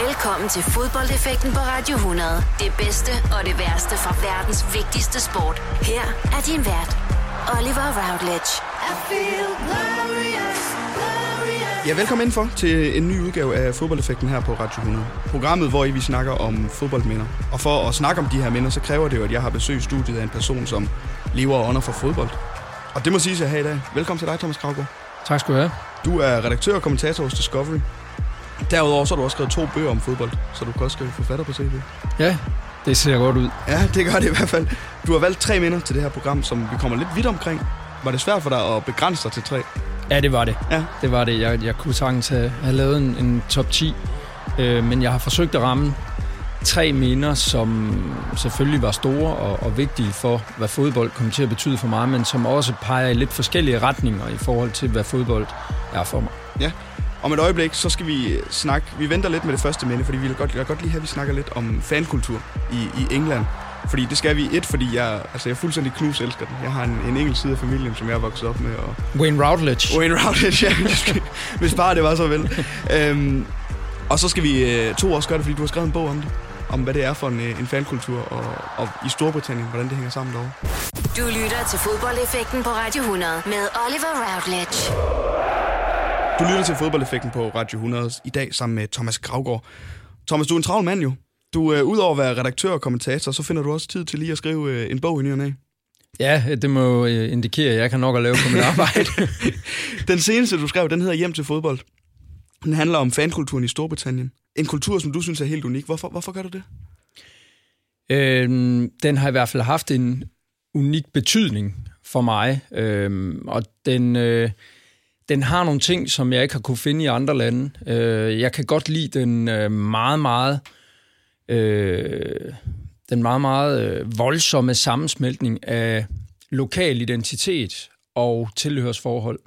Velkommen til fodboldeffekten på Radio 100. Det bedste og det værste fra verdens vigtigste sport. Her er din vært, Oliver Routledge. I feel glorious, glorious. Ja, velkommen indenfor til en ny udgave af Fodboldeffekten her på Radio 100. Programmet, hvor I vi snakker om fodboldminder. Og for at snakke om de her minder, så kræver det jo, at jeg har besøgt studiet af en person, som lever og ånder for fodbold. Og det må sige, at jeg har i dag. Velkommen til dig, Thomas Kravgaard. Tak skal du have. Du er redaktør og kommentator hos Discovery. Derudover så har du også skrevet to bøger om fodbold, så du kan også skrive forfatter på CV. Ja, det ser godt ud. Ja, det gør det i hvert fald. Du har valgt tre minder til det her program, som vi kommer lidt vidt omkring. Var det svært for dig at begrænse dig til tre? Ja, det var det. Ja. Det var det. Jeg, jeg kunne sagtens have, have lavet en, en top 10, øh, men jeg har forsøgt at ramme tre minder, som selvfølgelig var store og, og vigtige for, hvad fodbold kom til at betyde for mig, men som også peger i lidt forskellige retninger i forhold til, hvad fodbold er for mig. Ja, om et øjeblik, så skal vi snakke... Vi venter lidt med det første minde, fordi vi vil godt, vil godt lige have, at vi snakker lidt om fankultur i, i England. Fordi det skal vi et, fordi jeg, altså jeg fuldstændig knus elsker den. Jeg har en, en engelsk side af familien, som jeg er vokset op med. Og Wayne Routledge. Wayne Routledge, ja. Hvis bare det var så vel. øhm, og så skal vi øh, to også gøre det, fordi du har skrevet en bog om det om, hvad det er for en, øh, en fankultur, og, og i Storbritannien, hvordan det hænger sammen derovre. Du lytter til fodboldeffekten på Radio 100 med Oliver Routledge. Du lytter til fodboldeffekten på Radio 100 i dag sammen med Thomas Gravgaard. Thomas, du er en travl mand jo. Du, øh, udover at være redaktør og kommentator, så finder du også tid til lige at skrive øh, en bog i ny og Ja, det må øh, indikere, at jeg kan nok at lave på mit arbejde. den seneste, du skrev, den hedder Hjem til fodbold. Den handler om fankulturen i Storbritannien. En kultur, som du synes er helt unik. Hvorfor, hvorfor gør du det? Øhm, den har i hvert fald haft en unik betydning for mig, øhm, og den, øh, den har nogle ting, som jeg ikke har kunne finde i andre lande. Øh, jeg kan godt lide den øh, meget, meget øh, den meget, meget øh, voldsomme sammensmeltning af lokal identitet og tilhørsforhold.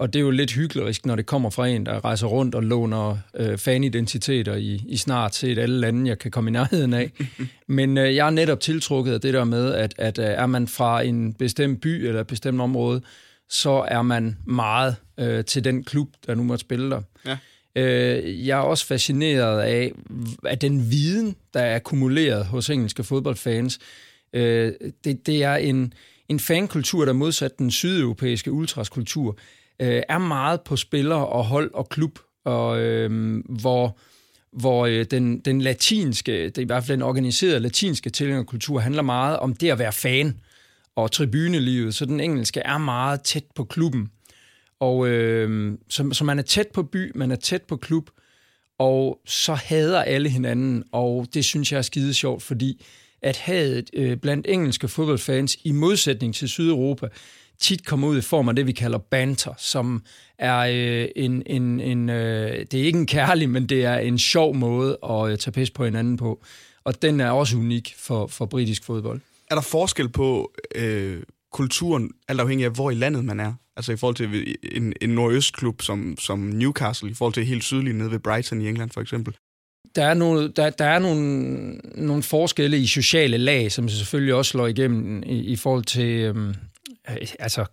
Og det er jo lidt hyggelig, når det kommer fra en, der rejser rundt og låner øh, fanidentiteter i, i snart set alle lande, jeg kan komme i nærheden af. Men øh, jeg er netop tiltrukket af det der med, at, at øh, er man fra en bestemt by eller et bestemt område, så er man meget øh, til den klub, der nu måtte spille der. Ja. Øh, jeg er også fascineret af, af den viden, der er akkumuleret hos engelske fodboldfans. Øh, det, det er en, en fankultur, der modsat den sydeuropæiske ultraskultur, øh, er meget på spillere og hold og klub, og øh, hvor, hvor øh, den, den latinske, det er i hvert fald den organiserede latinske tilhængerkultur, handler meget om det at være fan og tribunelivet, så den engelske er meget tæt på klubben. Og øh, så, så man er tæt på by, man er tæt på klub, og så hader alle hinanden, og det synes jeg er skide sjovt, fordi at hadet øh, blandt engelske fodboldfans, i modsætning til Sydeuropa, tit kommer ud i form af det, vi kalder banter, som er øh, en, en, en øh, det er ikke en kærlig, men det er en sjov måde at øh, tage pis på hinanden på. Og den er også unik for, for britisk fodbold. Er der forskel på øh, kulturen, alt afhængig af, hvor i landet man er? Altså i forhold til øh, en, en nordøstklub som, som Newcastle, i forhold til helt sydlig nede ved Brighton i England for eksempel? Der er, nogle, der, der er nogle, nogle forskelle i sociale lag, som selvfølgelig også slår igennem i, i forhold til øhm, Øh, altså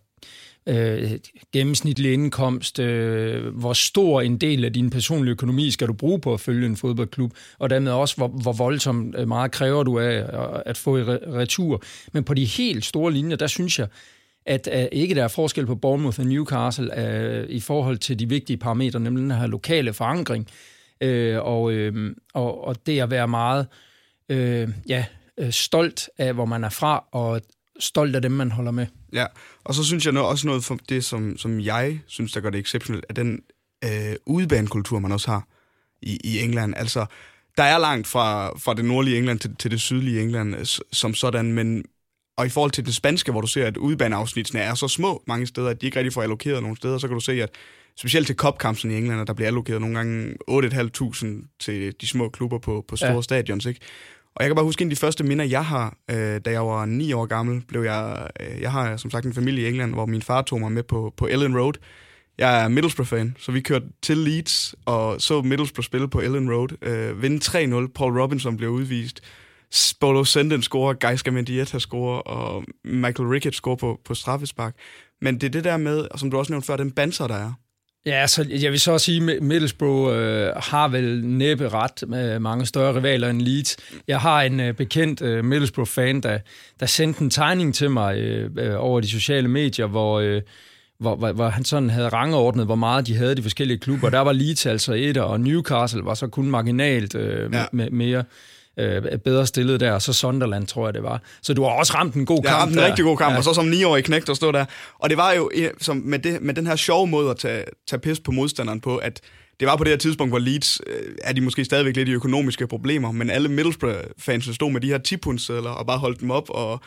øh, gennemsnitlig indkomst, øh, hvor stor en del af din personlige økonomi skal du bruge på at følge en fodboldklub, og dermed også, hvor, hvor voldsomt øh, meget kræver du af at få i retur. Men på de helt store linjer, der synes jeg, at uh, ikke der er forskel på Bournemouth og Newcastle uh, i forhold til de vigtige parametre, nemlig den her lokale forankring, uh, og, uh, og, og det at være meget uh, ja, stolt af, hvor man er fra, og stolt af dem, man holder med. Ja, og så synes jeg noget, også noget for det, som, som jeg synes, der gør det exceptionelt, er den øh, udebanekultur, man også har i, i England. Altså, der er langt fra, fra det nordlige England til, til det sydlige England som sådan, men og i forhold til det spanske, hvor du ser, at udebaneafsnitsene er så små mange steder, at de ikke rigtig får allokeret nogle steder, så kan du se, at specielt til kopkampsen i England, der bliver allokeret nogle gange 8.500 til de små klubber på, på store ja. stadions, ikke? Og jeg kan bare huske, en af de første minder, jeg har, øh, da jeg var ni år gammel, blev jeg... Øh, jeg har som sagt en familie i England, hvor min far tog mig med på, på Ellen Road. Jeg er Middlesbrough-fan, så vi kørte til Leeds og så Middlesbrough spille på Ellen Road. Øh, vinde 3-0. Paul Robinson blev udvist. Bolo Senden scorer, Geiska Mendieta scorer, og Michael Ricketts scorer på, på straffespark. Men det er det der med, og som du også nævnte før, den banser, der er. Ja, så jeg vil så sige, at Middlesbrough øh, har vel næppe ret med mange større rivaler end Leeds. Jeg har en øh, bekendt øh, Middlesbrough-fan, der, der sendte en tegning til mig øh, øh, over de sociale medier, hvor, øh, hvor, hvor, hvor han sådan havde rangordnet, hvor meget de havde de forskellige klubber. Der var Leeds altså et, og Newcastle var så kun marginalt øh, ja. mere øh, bedre stillet der, og så Sunderland, tror jeg, det var. Så du har også ramt en god jeg kamp ramt en der. rigtig god kamp, Ja. og så som 9-årig knægt at stå der. Og det var jo som med, det, med den her sjove måde at tage, tage pis på modstanderen på, at det var på det her tidspunkt, hvor Leeds øh, er de måske stadigvæk lidt i økonomiske problemer, men alle Middlesbrough-fans stod med de her 10 og bare holdt dem op og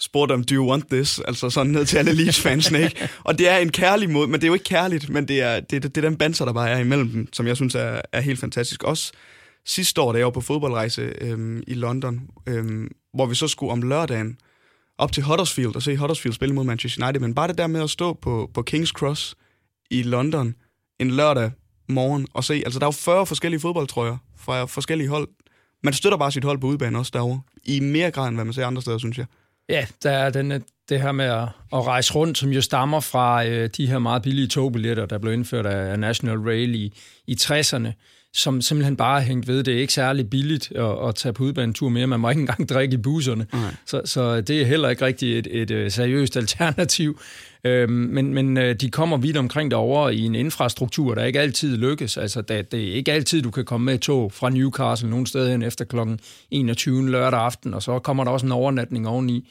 spurgte dem, do you want this? Altså sådan ned til alle Leeds-fansene, ikke? Og det er en kærlig måde, men det er jo ikke kærligt, men det er, det, det, det er den banser, der bare er imellem dem, som jeg synes er, er helt fantastisk. Også sidste år, da jeg var på fodboldrejse øhm, i London, øhm, hvor vi så skulle om lørdagen op til Huddersfield og se Huddersfield spille mod Manchester United, men bare det der med at stå på, på King's Cross i London en lørdag morgen og se, altså der er jo 40 forskellige fodboldtrøjer fra forskellige hold. Man støtter bare sit hold på udbanen også derovre, i mere grad end hvad man ser andre steder, synes jeg. Ja, der er den, øh, det her med at, at rejse rundt, som jo stammer fra øh, de her meget billige togbilletter, der blev indført af National Rail i, i 60'erne, som simpelthen bare er hængt ved. Det er ikke særlig billigt at, at tage på udbanetur mere. Man må ikke engang drikke i busserne. Så, så det er heller ikke rigtig et, et, et seriøst alternativ. Øhm, men men øh, de kommer vidt omkring derovre i en infrastruktur, der ikke altid lykkes. Altså, det, det er ikke altid, du kan komme med tog fra Newcastle nogle steder hen efter kl. 21 lørdag aften, og så kommer der også en overnatning oveni.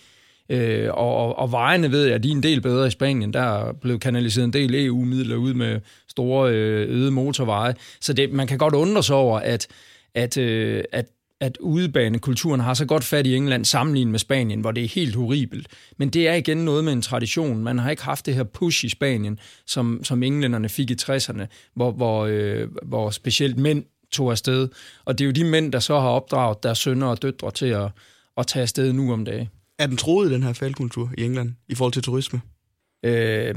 Øh, og, og, og vejene ved jeg, de er en del bedre i Spanien. Der er blevet kanaliseret en del EU-midler ud med store øh, øde motorveje. Så det, man kan godt undre sig over, at, at, øh, at, at udebanekulturen har så godt fat i England sammenlignet med Spanien, hvor det er helt horribelt. Men det er igen noget med en tradition. Man har ikke haft det her push i Spanien, som, som englænderne fik i 60'erne, hvor, hvor, øh, hvor specielt mænd tog afsted. Og det er jo de mænd, der så har opdraget deres sønner og døtre til at, at tage afsted nu om dagen. Er den troet, den her faldkultur i England, i forhold til turisme? Øh,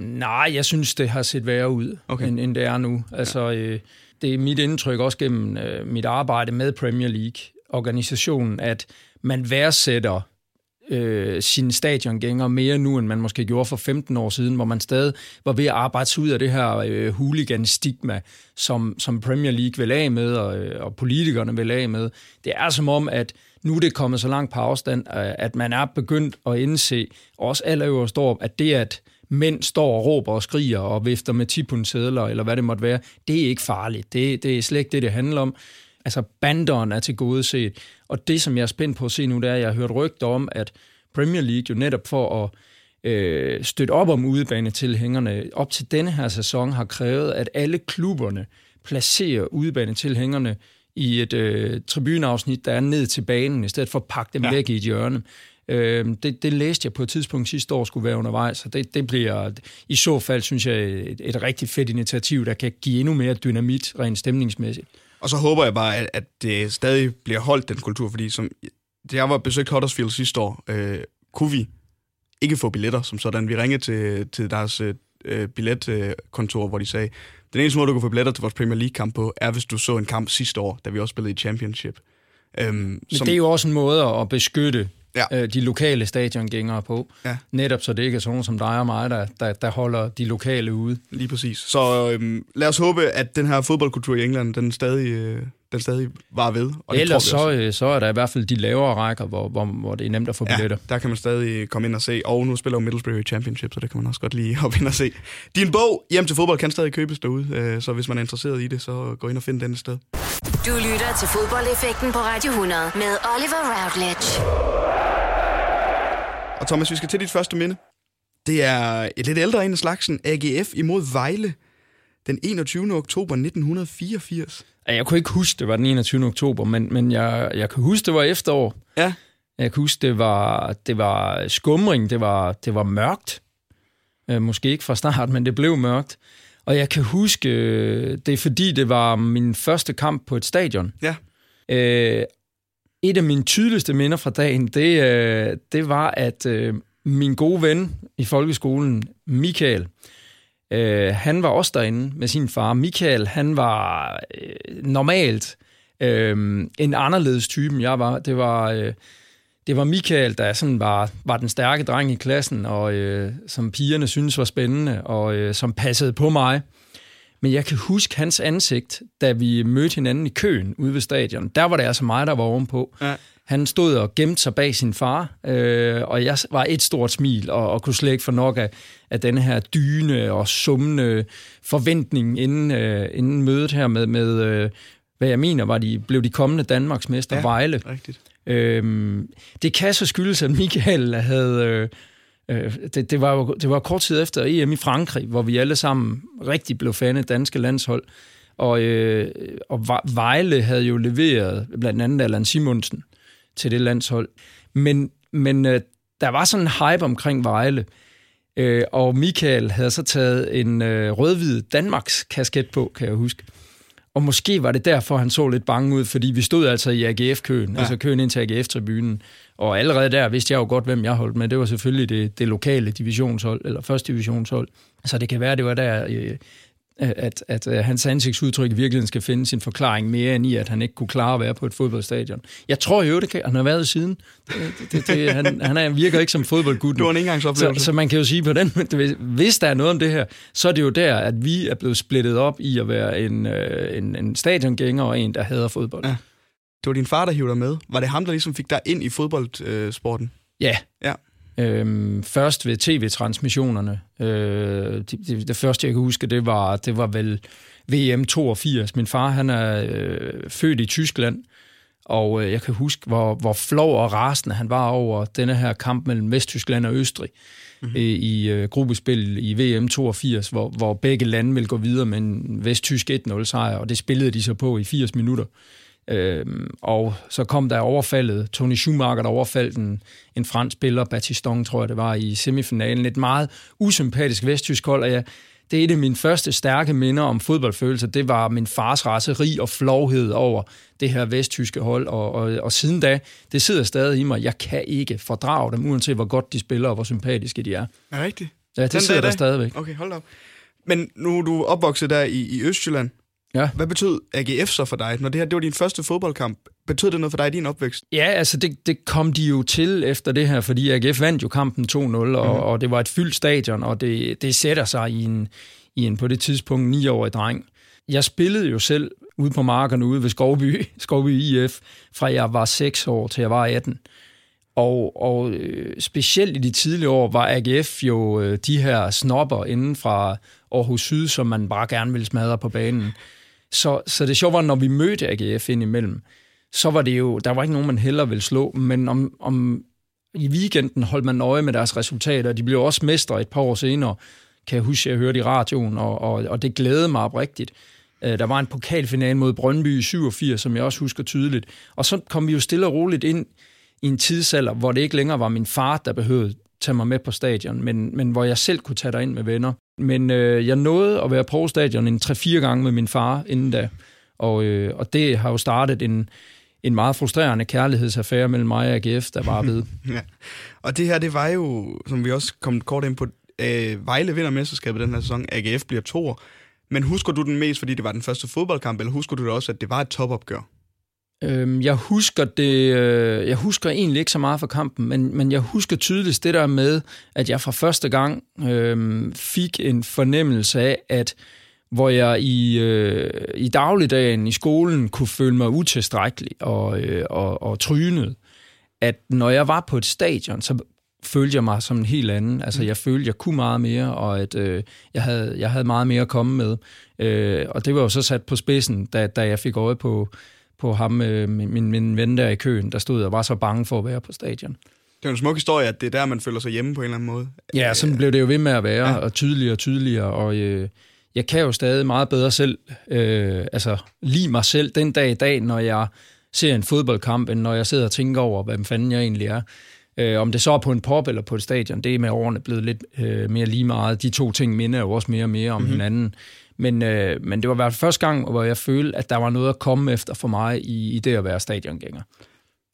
nej, jeg synes, det har set værre ud, Okay. end, end det er nu. Altså, øh, det er mit indtryk også gennem øh, mit arbejde med Premier League-organisationen, at man værdsætter øh, sine stadiongængere mere nu, end man måske gjorde for 15 år siden, hvor man stadig var ved at arbejde sig ud af det her øh, hooligan-stigma, som, som Premier League vil af med, og, øh, og politikerne vil af med. Det er som om, at nu er det kommet så langt på afstand, øh, at man er begyndt at indse, også allerøverst op, at det, at mænd står og råber og skriger og vifter med tipunsedler, eller hvad det måtte være, det er ikke farligt. Det, det er slet ikke det, det handler om. Altså, banderen er til gode set. Og det, som jeg er spændt på at se nu, det er, at jeg har hørt rygter om, at Premier League jo netop for at øh, støtte op om udebanetilhængerne, op til denne her sæson har krævet, at alle klubberne placerer udebanetilhængerne i et øh, tribuneafsnit, der er ned til banen, i stedet for at pakke dem Ja. væk i et hjørne. Øh, det, det læste jeg på et tidspunkt sidste år skulle være undervejs, og det, det bliver i så fald, synes jeg, et, et rigtig fedt initiativ, der kan give endnu mere dynamit rent stemningsmæssigt. Og så håber jeg bare, at, at det stadig bliver holdt, den kultur, fordi som, da jeg var besøgt Huddersfield sidste år, øh, kunne vi ikke få billetter som sådan. Vi ringede til, til deres øh, billetkontor, hvor de sagde, den eneste måde, du kan få billetter til vores Premier League-kamp på, er, hvis du så en kamp sidste år, da vi også spillede i Championship. Øhm, Men som... det er jo også en måde at beskytte Ja. ja. øh, de lokale stadiongængere på. Ja. Netop så det ikke er sådan nogen som dig og mig, der, der, der holder de lokale ude. Lige præcis. Så øhm, lad os håbe, at den her fodboldkultur i England, den stadig, øh, den stadig var ved. Og det Ellers så, også. øh, så er der i hvert fald de lavere rækker, hvor, hvor, hvor det er nemt at få billetter. Ja, der kan man stadig komme ind og se. Og nu spiller jo Middlesbrough i Championship, så det kan man også godt lige op ind og se. Din bog, Hjem til fodbold, kan stadig købes derude. øh, Så hvis man er interesseret i det, så gå ind og find den et sted. Du lytter til fodboldeffekten på Radio 100 med Oliver Routledge. Og Thomas, vi skal til dit første minde. Det er et lidt ældre en af slagsen. AGF imod Vejle den 21. oktober 1984. Ja, Jeg kunne ikke huske, det var den 21. oktober, men, men jeg, jeg kan huske, det var efterår. Ja, Jeg kan huske, det var, det var skumring, det var, det var mørkt. Øh, måske ikke fra start, men det blev mørkt. Og jeg kan huske, øh, det er fordi, det var min første kamp på et stadion. ja. Øh, et af mine tydeligste minder fra dagen, det, øh, det var, at min gode ven i folkeskolen, Michael, øh, han var også derinde med sin far. Michael, han var øh, normalt øh, en anderledes type, end jeg var. Det var... Øh, det var Michael, der sådan var, var den stærke dreng i klassen, og øh, som pigerne synes var spændende, og øh, som passede på mig. Men jeg kan huske hans ansigt, da vi mødte hinanden i køen ude ved stadion. Der var det altså mig, der var ovenpå. Ja. Han stod og gemte sig bag sin far, øh, og jeg var et stort smil, og, og kunne slet ikke få nok af, af denne her dyne og summende forventning inden, øh, inden mødet her med, med øh, hvad jeg mener, var de, blev de kommende Danmarksmester ja, Vejle. rigtigt. Øhm, det kan så skyldes, at Michael havde... Øh, øh, det, det, var jo, det var kort tid efter EM i Frankrig, hvor vi alle sammen rigtig blev fan af danske landshold. Og, øh, og Vejle havde jo leveret blandt andet Allan Simonsen til det landshold. Men, men øh, der var sådan en hype omkring Vejle, øh, og Michael havde så taget en øh, rødhvid Danmarks kasket på, kan jeg huske. Og måske var det derfor, han så lidt bange ud, fordi vi stod altså i AGF-køen, ja. altså køen ind til AGF-tribunen. Og allerede der vidste jeg jo godt, hvem jeg holdt med. Det var selvfølgelig det, det lokale divisionshold, eller første divisionshold. Så det kan være, det var der, øh, at, at, at hans ansigtsudtryk i virkeligheden skal finde sin forklaring mere end i, at han ikke kunne klare at være på et fodboldstadion. Jeg tror jo, det kan. Han har været siden. Det, det, det, han, han er, virker ikke som fodboldgud. Det var en engangsoplevelse. Så, så man kan jo sige på den, hvis der er noget om det her, så er det jo der, at vi er blevet splittet op i at være en, øh, en, en stadiongænger og en, der hader fodbold. Ja. Det var din far, der hiv dig med. Var det ham, der ligesom fik dig ind i fodboldsporten? Ja. ja. Øhm, først ved tv-transmissionerne. Øh, det, det, det første, jeg kan huske, det var, det var vel VM 82. Min far, han er øh, født i Tyskland, og øh, jeg kan huske, hvor, hvor flov og rasende han var over denne her kamp mellem Vesttyskland og Østrig mm-hmm. øh, i øh, gruppespil i VM 82, hvor, hvor begge lande ville gå videre med en vesttysk 1-0 sejr, og det spillede de så på i 80 minutter. Øhm, og så kom der overfaldet, Tony Schumacher, der overfaldt en, en fransk spiller, Batiston, tror jeg det var, i semifinalen. Et meget usympatisk vesttysk hold, og jeg, det er et af mine første stærke minder om fodboldfølelser. Det var min fars raseri og flovhed over det her vesttyske hold, og, og, og siden da, det sidder stadig i mig. Jeg kan ikke fordrage dem, uanset hvor godt de spiller og hvor sympatiske de er. Er rigtigt? Ja, det Den sidder der stadigvæk. Okay, hold op. Men nu er du opvokset der i, i Østjylland. Ja. Hvad betød AGF så for dig? Når det her det var din første fodboldkamp, betød det noget for dig i din opvækst? Ja, altså det, det kom de jo til efter det her, fordi AGF vandt jo kampen 2-0, og, mm. og det var et fyldt stadion, og det, det sætter sig i en, i en på det tidspunkt 9-årig dreng. Jeg spillede jo selv ude på markerne ude ved Skovby, Skovby IF, fra jeg var 6 år til jeg var 18. Og, og øh, specielt i de tidlige år var AGF jo øh, de her snopper inden fra Aarhus Syd, som man bare gerne ville smadre på banen. Så, så det sjove var, når vi mødte AGF indimellem, så var det jo, der var ikke nogen, man heller ville slå, men om, om i weekenden holdt man øje med deres resultater. De blev også mestre et par år senere, kan jeg huske, jeg hørte i radioen, og, og, og det glædede mig oprigtigt. Øh, der var en pokalfinale mod Brøndby i 87, som jeg også husker tydeligt. Og så kom vi jo stille og roligt ind i en tidsalder, hvor det ikke længere var min far, der behøvede tage mig med på stadion, men, men hvor jeg selv kunne tage dig ind med venner. Men øh, jeg nåede at være på stadion en 3-4 gange med min far inden da, og, øh, og det har jo startet en, en meget frustrerende kærlighedsaffære mellem mig og AGF, der var ved. ja. Og det her, det var jo, som vi også kom kort ind på, øh, Vejle vinder mesterskabet den her sæson, AGF bliver to Men husker du den mest, fordi det var den første fodboldkamp, eller husker du det også, at det var et topopgør? Øhm, jeg husker det, øh, jeg husker egentlig ikke så meget fra kampen, men, men jeg husker tydeligt det der med, at jeg fra første gang øh, fik en fornemmelse af, at hvor jeg i, øh, i dagligdagen i skolen kunne føle mig utilstrækkelig og, øh, og, og trynet, at når jeg var på et stadion, så følte jeg mig som en helt anden. Altså, jeg følte, jeg kunne meget mere, og at øh, jeg, havde, jeg havde meget mere at komme med. Øh, og det var jo så sat på spidsen, da, da jeg fik øje på på ham, øh, min, min ven der i køen, der stod og var så bange for at være på stadion. Det er en smuk historie, at det er der, man føler sig hjemme på en eller anden måde. Ja, sådan blev det jo ved med at være, ja. og tydeligere og tydeligere, og øh, jeg kan jo stadig meget bedre selv, øh, altså lige mig selv den dag i dag, når jeg ser en fodboldkamp, end når jeg sidder og tænker over, hvad fanden jeg egentlig er. Øh, om det så er på en pop eller på et stadion, det er med årene blevet lidt øh, mere lige meget. De to ting minder jo også mere og mere om mm-hmm. hinanden. Men, øh, men det var i hvert fald første gang, hvor jeg følte, at der var noget at komme efter for mig i, i det at være stadiongænger.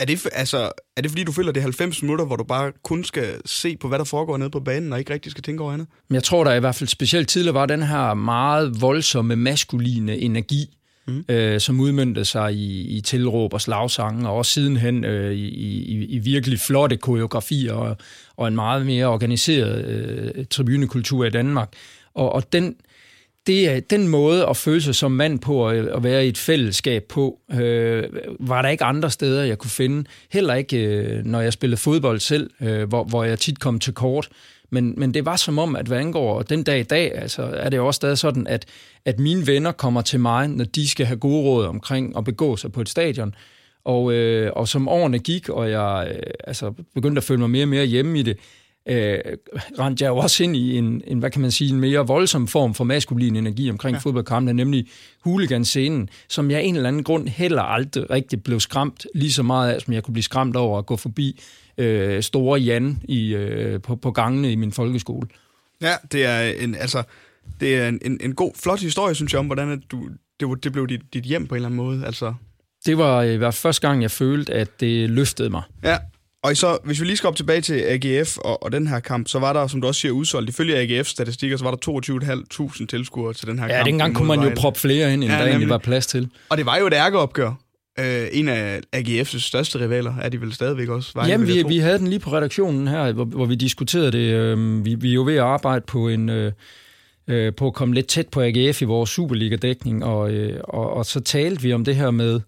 Er det, altså, er det fordi, du føler, det er 90 minutter, hvor du bare kun skal se på, hvad der foregår nede på banen, og ikke rigtig skal tænke over andet? Jeg tror, der i hvert fald specielt tidligere var den her meget voldsomme maskuline energi, mm. øh, som udmyndte sig i, i tilråb og slagsange, og også sidenhen øh, i, i, i virkelig flotte koreografier og, og en meget mere organiseret øh, tribunekultur i Danmark. Og, og den, det er den måde at føle sig som mand på, øh, at være i et fællesskab på, øh, var der ikke andre steder, jeg kunne finde. Heller ikke, øh, når jeg spillede fodbold selv, øh, hvor, hvor jeg tit kom til kort. Men, men det var som om, at hvad angår den dag i dag, altså, er det jo også stadig sådan, at, at mine venner kommer til mig, når de skal have gode råd omkring at begå sig på et stadion. Og, øh, og som årene gik, og jeg øh, altså, begyndte at føle mig mere og mere hjemme i det, øh, rendte jeg jo også ind i en, en, hvad kan man sige, en mere voldsom form for maskulin energi omkring ja. fodboldkampen, nemlig huliganscenen, som jeg af en eller anden grund heller aldrig rigtig blev skræmt lige så meget af, som jeg kunne blive skræmt over at gå forbi øh, store Jan i, øh, på, på gangene i min folkeskole. Ja, det er en, altså, det er en, en, en god, flot historie, synes jeg, om hvordan at du, det, det blev dit, dit hjem på en eller anden måde. Altså. Det var i hvert fald første gang, jeg følte, at det løftede mig. Ja, og så, hvis vi lige skal op tilbage til AGF og, og den her kamp, så var der, som du også siger, udsolgt. Ifølge AGF-statistikker, så var der 22.500 tilskuere til den her ja, kamp. Ja, dengang kunne man jo proppe flere ind, end ja, der egentlig var plads til. Og det var jo et ærkeopgør. Uh, en af AGF's største rivaler er de vel stadigvæk også? Vejle, Jamen, vi, vi havde den lige på redaktionen her, hvor, hvor vi diskuterede det. Uh, vi, vi er jo ved at arbejde på en... Uh, på at komme lidt tæt på AGF i vores Superliga-dækning, og, øh, og, og så talte vi om det her med,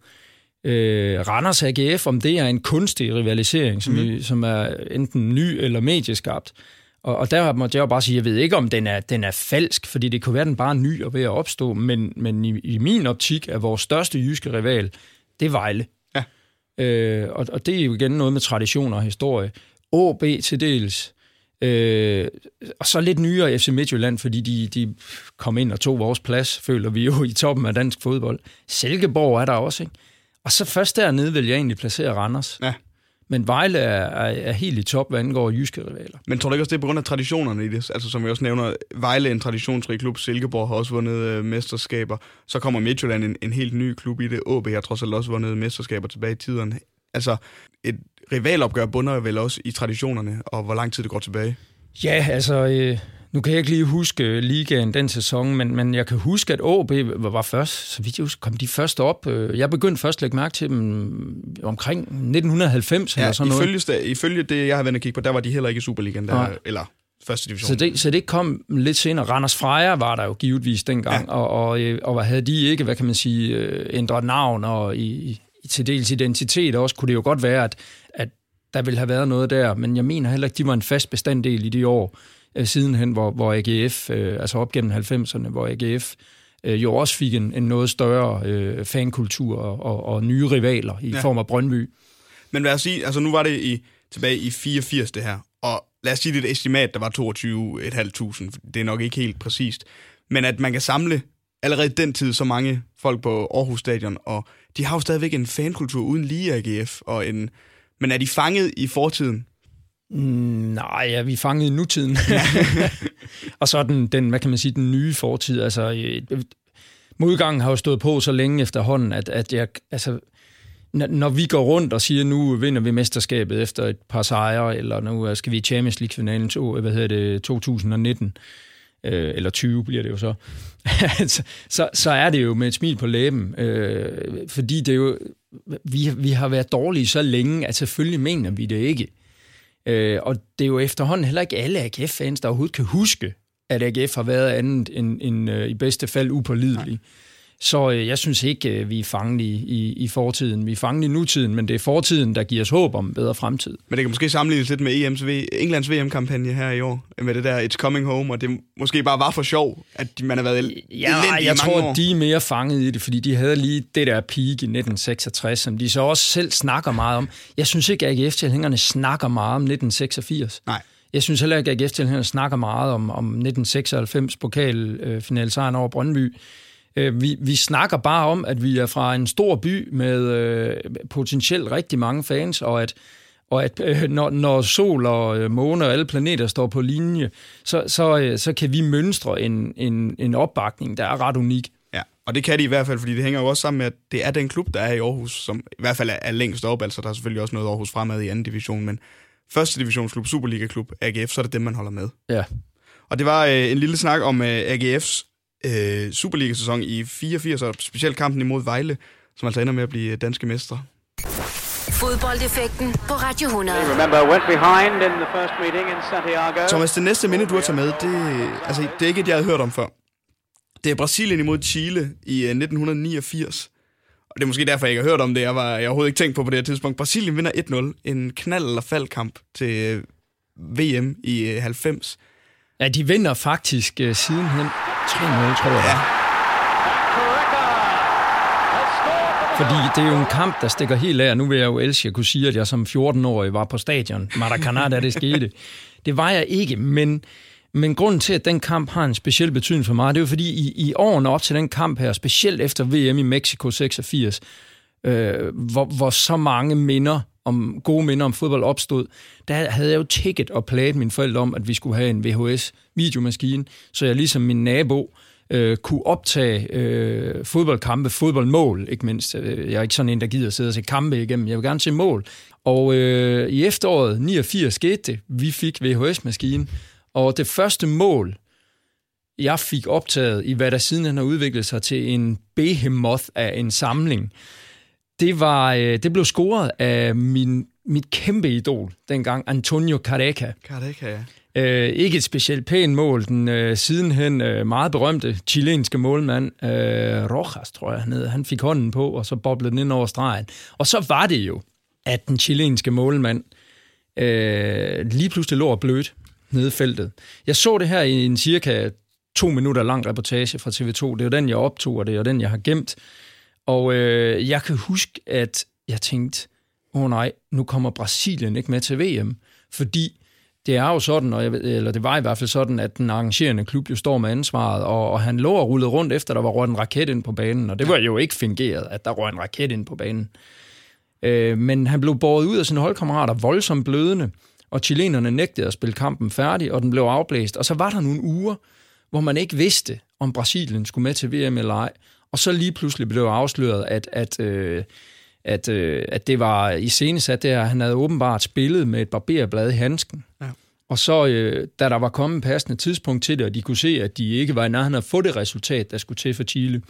øh, Randers AGF, om det er en kunstig rivalisering, som, mm. som er enten ny eller medieskabt. Og, og der måtte jeg jo bare sige, jeg ved ikke, om den er, den er falsk, fordi det kunne være, den bare er ny og ved at opstå, men, men i, i min optik er vores største jyske rival, det er Vejle. Ja. Øh, og, og det er jo igen noget med tradition og historie. OB til dels, Øh, og så lidt nyere FC Midtjylland, fordi de, de kom ind og tog vores plads, føler vi jo i toppen af dansk fodbold. Silkeborg er der også, ikke? Og så først dernede vil jeg egentlig placere Randers. Ja. Men Vejle er, er, er helt i top, hvad angår jyske rivaler. Men tror du ikke også, det er på grund af traditionerne i det? Altså som vi også nævner, Vejle er en traditionsrig klub, Silkeborg har også vundet øh, mesterskaber. Så kommer Midtjylland en, en helt ny klub i det. OB har trods alt også vundet mesterskaber tilbage i tiderne. Altså et rivalopgør bunder vel også i traditionerne, og hvor lang tid det går tilbage? Ja, altså... Øh nu kan jeg ikke lige huske ligaen den sæson, men, men jeg kan huske, at AB var først, så vidt jeg husker, kom de først op. Øh, jeg begyndte først at lægge mærke til dem omkring 1990 ja, eller sådan ifølge, noget. Ifølge det, jeg har været at kigge på, der var de heller ikke i Superligaen, der, eller første division. Så det, så det kom lidt senere. Randers Freja var der jo givetvis dengang, ja. og, og, øh, og, og havde de ikke, hvad kan man sige, øh, ændret navn og i, i til dels identitet også, kunne det jo godt være, at, at der ville have været noget der, men jeg mener heller ikke, de var en fast bestanddel i de år øh, sidenhen, hvor, hvor AGF, øh, altså op gennem 90'erne, hvor AGF øh, jo også fik en, en noget større øh, fankultur og, og, og nye rivaler i ja. form af Brøndby. Men lad os sige, altså nu var det i, tilbage i 84 det her, og lad os sige, det er et estimat, der var 22.500, det er nok ikke helt præcist, men at man kan samle allerede den tid så mange folk på Aarhus Stadion, og de har jo stadigvæk en fankultur uden lige AGF, og en, men er de fanget i fortiden? Mm, nej, ja, vi er fanget i nutiden. og så den, den, hvad kan man sige, den nye fortid. Altså, øh, modgangen har jo stået på så længe efterhånden, at, at jeg, altså, når vi går rundt og siger, nu vinder vi mesterskabet efter et par sejre, eller nu skal vi i Champions League-finalen to, hvad hedder det, 2019, øh, eller 20 bliver det jo så, så, så er det jo med et smil på læben, øh, fordi det er jo, vi, vi har været dårlige så længe, at selvfølgelig mener vi det ikke. Øh, og det er jo efterhånden heller ikke alle AGF-fans, der overhovedet kan huske, at AGF har været andet end, end øh, i bedste fald upålidelig. Så øh, jeg synes ikke, øh, vi er fanget i, i, i fortiden. Vi er fanget i nutiden, men det er fortiden, der giver os håb om en bedre fremtid. Men det kan måske sammenlignes lidt med EM's Englands VM-kampagne her i år, med det der It's Coming Home, og det måske bare var for sjov, at man har været Ja, jeg i tror, år. de er mere fanget i det, fordi de havde lige det der peak i 1966, som de så også selv snakker meget om. Jeg synes ikke, at AGF-tilhængerne snakker meget om 1986. Nej. Jeg synes heller ikke, at AGF-tilhængerne snakker meget om, om 1996 pokalfinalsejren over Brøndby. Øh, vi, vi snakker bare om, at vi er fra en stor by med øh, potentielt rigtig mange fans, og at, og at øh, når, når sol og øh, måne og alle planeter står på linje, så, så, øh, så kan vi mønstre en, en, en opbakning, der er ret unik. Ja, og det kan de i hvert fald, fordi det hænger jo også sammen med, at det er den klub, der er i Aarhus, som i hvert fald er, er længst op. Altså, der er selvfølgelig også noget Aarhus fremad i anden division, men første divisionsklub, Superliga-klub, AGF, så er det dem, man holder med. Ja. Og det var øh, en lille snak om øh, AGF's øh, Superliga-sæson i 84, og specielt kampen imod Vejle, som altså ender med at blive danske mestre. Fodboldeffekten på Radio 100. Remember, went behind in the first meeting in Santiago. Thomas, det næste minde, du har taget med, det, altså, det er ikke et, jeg havde hørt om før. Det er Brasilien imod Chile i 1989. Og det er måske derfor, jeg ikke har hørt om det. Jeg var jeg overhovedet ikke tænkt på på det her tidspunkt. Brasilien vinder 1-0. En knald- eller faldkamp til VM i 90. Ja, de vinder faktisk uh, sidenhen 3-0, tror jeg. Ja. Fordi det er jo en kamp, der stikker helt af. Nu vil jeg jo elske at kunne sige, at jeg som 14-årig var på stadion. Maracanã, da det skete. Det var jeg ikke, men, men grunden til, at den kamp har en speciel betydning for mig, det er jo fordi i, i årene op til den kamp her, specielt efter VM i Mexico 86, øh, hvor, hvor så mange minder om gode minder om fodbold opstod, der havde jeg jo ticket og plaget mine forældre om, at vi skulle have en VHS-videomaskine, så jeg ligesom min nabo øh, kunne optage øh, fodboldkampe, fodboldmål ikke mindst. Øh, jeg er ikke sådan en, der gider sidde og se kampe igennem. Jeg vil gerne se mål. Og øh, i efteråret 89 skete det. Vi fik VHS-maskinen, og det første mål, jeg fik optaget i, hvad der siden har udviklet sig til en behemoth af en samling, det, var, øh, det blev scoret af min, mit kæmpe idol dengang, Antonio Careca. Careca, ja. Øh, ikke et specielt pænt mål. Den øh, sidenhen øh, meget berømte chilenske målmand, øh, Rojas, tror jeg han hed, han fik hånden på, og så boblede den ind over stregen. Og så var det jo, at den chilenske målmand øh, lige pludselig lå og blødt nede i feltet. Jeg så det her i en cirka to minutter lang reportage fra TV2. Det er jo den, jeg optog, og det er den, jeg har gemt. Og øh, jeg kan huske, at jeg tænkte, åh oh nej, nu kommer Brasilien ikke med til VM, fordi det er jo sådan, og jeg ved, eller det var i hvert fald sådan, at den arrangerende klub jo står med ansvaret, og, og han lå og rullede rundt efter, der var røget en raket ind på banen, og det var jo ikke fingeret, at der røg en raket ind på banen. Øh, men han blev båret ud af sine holdkammerater voldsomt blødende, og chilenerne nægtede at spille kampen færdig, og den blev afblæst. Og så var der nogle uger, hvor man ikke vidste, om Brasilien skulle med til VM eller ej. Og så lige pludselig blev afsløret, at, at, øh, at, øh, at det var i scenesat der, han havde åbenbart spillet med et barberblad i handsken. Ja. Og så, øh, da der var kommet en passende tidspunkt til det, og de kunne se, at de ikke var i nærheden af at få det resultat, der skulle til for Chile,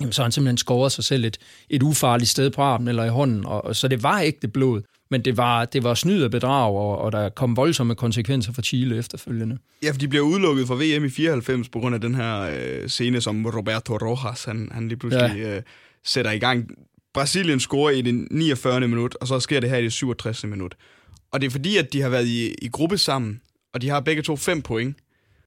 jamen, så har han simpelthen skåret sig selv et, et ufarligt sted på armen eller i hånden. Og, og så det var ikke det blod, men det var, det var snyd og bedrag, og, og der kom voldsomme konsekvenser for Chile efterfølgende. Ja, for de blev udelukket fra VM i 94 på grund af den her øh, scene, som Roberto Rojas, han, han lige pludselig ja. øh, sætter i gang. Brasilien scorer i det 49. minut, og så sker det her i det 67. minut. Og det er fordi, at de har været i, i gruppe sammen, og de har begge to fem point.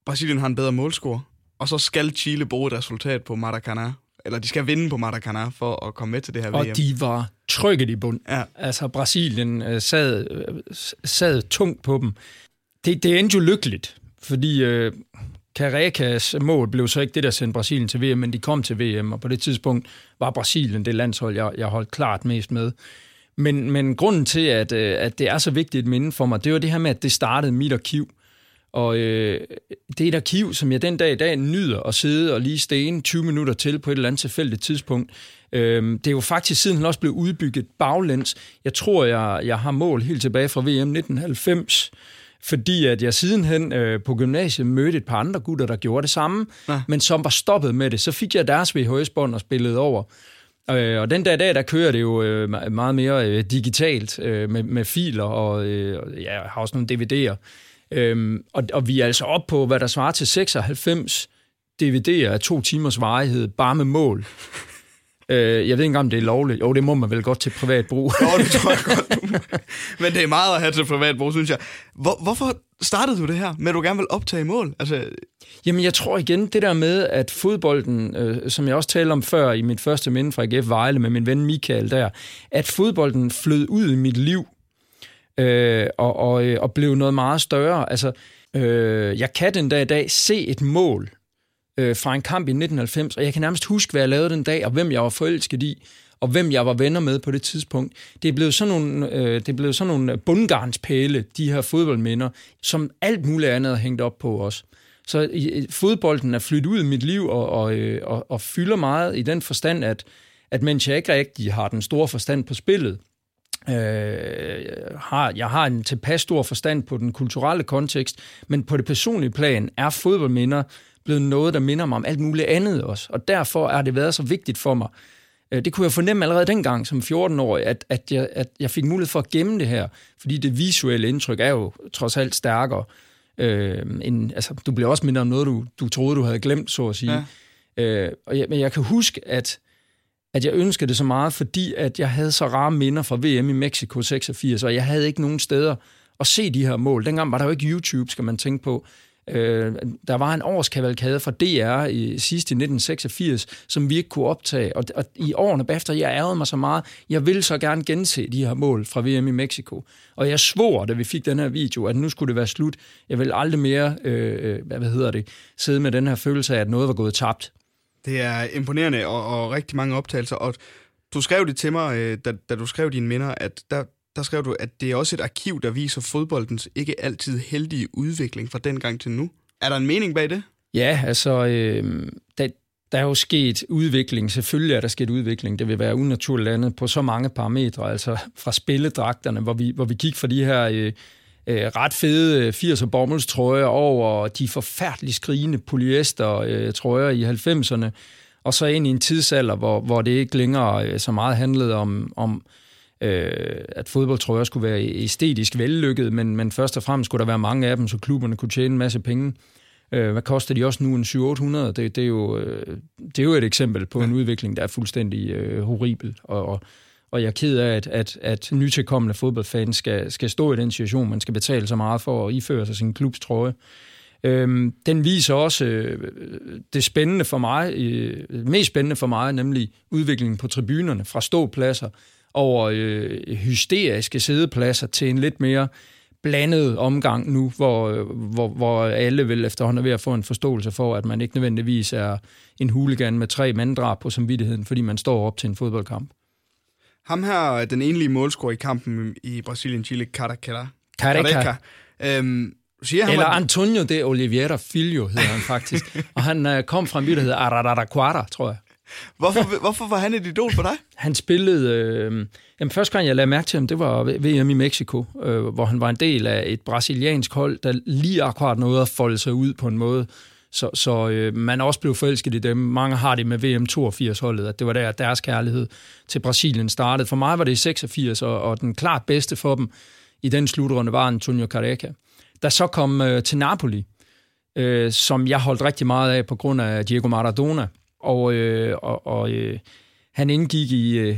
Brasilien har en bedre målscore, og så skal Chile bruge et resultat på Maracanã, eller de skal vinde på Maracanã for at komme med til det her VM. Og de var trykket i bund. Ja. Altså, Brasilien øh, sad, øh, sad tungt på dem. Det, det endte jo lykkeligt, fordi øh, Carecas mål blev så ikke det, der sendte Brasilien til VM, men de kom til VM, og på det tidspunkt var Brasilien det landshold, jeg, jeg holdt klart mest med. Men, men grunden til, at, øh, at det er så vigtigt et minde for mig, det var det her med, at det startede mit arkiv. Og øh, det er et arkiv, som jeg den dag i dag nyder at sidde og lige stene 20 minutter til på et eller andet tilfældigt tidspunkt. Øh, det er jo faktisk siden også blevet udbygget baglæns. Jeg tror, jeg, jeg har mål helt tilbage fra VM 1990, fordi at jeg sidenhen øh, på gymnasiet mødte et par andre gutter, der gjorde det samme, ja. men som var stoppet med det. Så fik jeg deres VHS-bånd og spillede over. Øh, og den dag i dag, der kører det jo øh, meget mere øh, digitalt øh, med, med filer, og øh, ja, jeg har også nogle DVD'er. Øhm, og, og vi er altså op på, hvad der svarer til 96 DVD'er af to timers varighed, bare med mål. Øh, jeg ved ikke engang, om det er lovligt. Jo, det må man vel godt til privat brug. jo, det tror jeg godt. Men det er meget at have til privat brug, synes jeg. Hvor, hvorfor startede du det her med, at du gerne vil optage mål? Altså... Jamen, jeg tror igen, det der med, at fodbolden, øh, som jeg også talte om før i mit første minde fra AGF Vejle med min ven Michael der, at fodbolden flød ud i mit liv øh, og, og, øh, og blev noget meget større. Altså, øh, jeg kan den dag i dag se et mål øh, fra en kamp i 1990, og jeg kan nærmest huske, hvad jeg lavede den dag, og hvem jeg var forelsket i, og hvem jeg var venner med på det tidspunkt. Det er blevet sådan nogle, øh, det er blevet sådan nogle bundgarnspæle, de her fodboldminder, som alt muligt andet er hængt op på os. Så øh, fodbolden er flyttet ud i mit liv og, og, øh, og, og fylder meget i den forstand, at, at mens jeg ikke rigtig har den store forstand på spillet, øh, har, jeg har en tilpas stor forstand på den kulturelle kontekst, men på det personlige plan er fodboldminder blevet noget, der minder mig om alt muligt andet også. Og derfor er det været så vigtigt for mig. Øh, det kunne jeg fornemme allerede dengang som 14-årig, at, at, jeg, at jeg fik mulighed for at gemme det her, fordi det visuelle indtryk er jo trods alt stærkere. Øh, end, altså, du bliver også mindre om noget, du, du troede, du havde glemt, så at sige. Ja. Øh, og jeg, men jeg kan huske, at, at jeg ønskede det så meget, fordi at jeg havde så rare minder fra VM i Mexico 86, og jeg havde ikke nogen steder at se de her mål. Dengang var der jo ikke YouTube, skal man tænke på. Øh, der var en årskavalkade fra DR i sidst i 1986, som vi ikke kunne optage. Og, og i årene bagefter, jeg ærgede mig så meget. Jeg ville så gerne gense de her mål fra VM i Mexico. Og jeg svor, da vi fik den her video, at nu skulle det være slut. Jeg vil aldrig mere, øh, øh hvad hedder det, sidde med den her følelse af, at noget var gået tabt. Det er imponerende og, og rigtig mange optagelser. Og du skrev det til mig, øh, da, da du skrev dine minder, at der, der skrev du, at det er også et arkiv, der viser fodboldens ikke altid heldige udvikling fra dengang til nu. Er der en mening bag det? Ja, altså, øh, der, der er jo sket udvikling. Selvfølgelig er der sket udvikling. Det vil være unaturligt andet på så mange parametre, altså fra spilledragterne, hvor vi, hvor vi gik fra de her øh, øh, ret fede 80'er bomuldstrøjer over de forfærdeligt skrigende polyester-trøjer øh, i 90'erne, og så ind i en tidsalder, hvor, hvor det ikke længere øh, så meget handlede om, om øh, at fodboldtrøjer skulle være æstetisk vellykket, men, men først og fremmest skulle der være mange af dem, så klubberne kunne tjene en masse penge. Øh, hvad koster de også nu? En 700-800? Det, det, er jo, øh, det er jo et eksempel på en udvikling, der er fuldstændig øh, horribel, og, og, og jeg er ked af, at, at, at nytilkommende fodboldfans skal, skal stå i den situation, man skal betale så meget for at iføre sig sin klubs trøje. Øhm, den viser også øh, det spændende for mig, øh, mest spændende for mig, nemlig udviklingen på tribunerne fra ståpladser over øh, hysteriske sædepladser til en lidt mere blandet omgang nu, hvor, øh, hvor, hvor alle vil efterhånden ved at få en forståelse for, at man ikke nødvendigvis er en huligan med tre manddrab på samvittigheden, fordi man står op til en fodboldkamp. Ham her, den enlige målscorer i kampen i Brasilien-Chile, Caracara. Caraca. Øhm, siger Eller han, Antonio de Oliveira Filho hedder han faktisk. og han uh, kom fra en by, der hedder Araraquara, tror jeg. Hvorfor, hvorfor var han et idol for dig? Han spillede... Øh, jamen, første gang, jeg lagde mærke til ham, det var VM i Mexico, øh, hvor han var en del af et brasiliansk hold, der lige akkurat nåede at folde sig ud på en måde, så, så øh, man også blev forelsket i dem. Mange har det med VM 82-holdet, at det var der, deres kærlighed til Brasilien startede. For mig var det i 86, og, og den klart bedste for dem i den slutrunde var Antonio Careca. Der så kom øh, til Napoli, øh, som jeg holdt rigtig meget af på grund af Diego Maradona, og, øh, og, og øh, han indgik i, øh,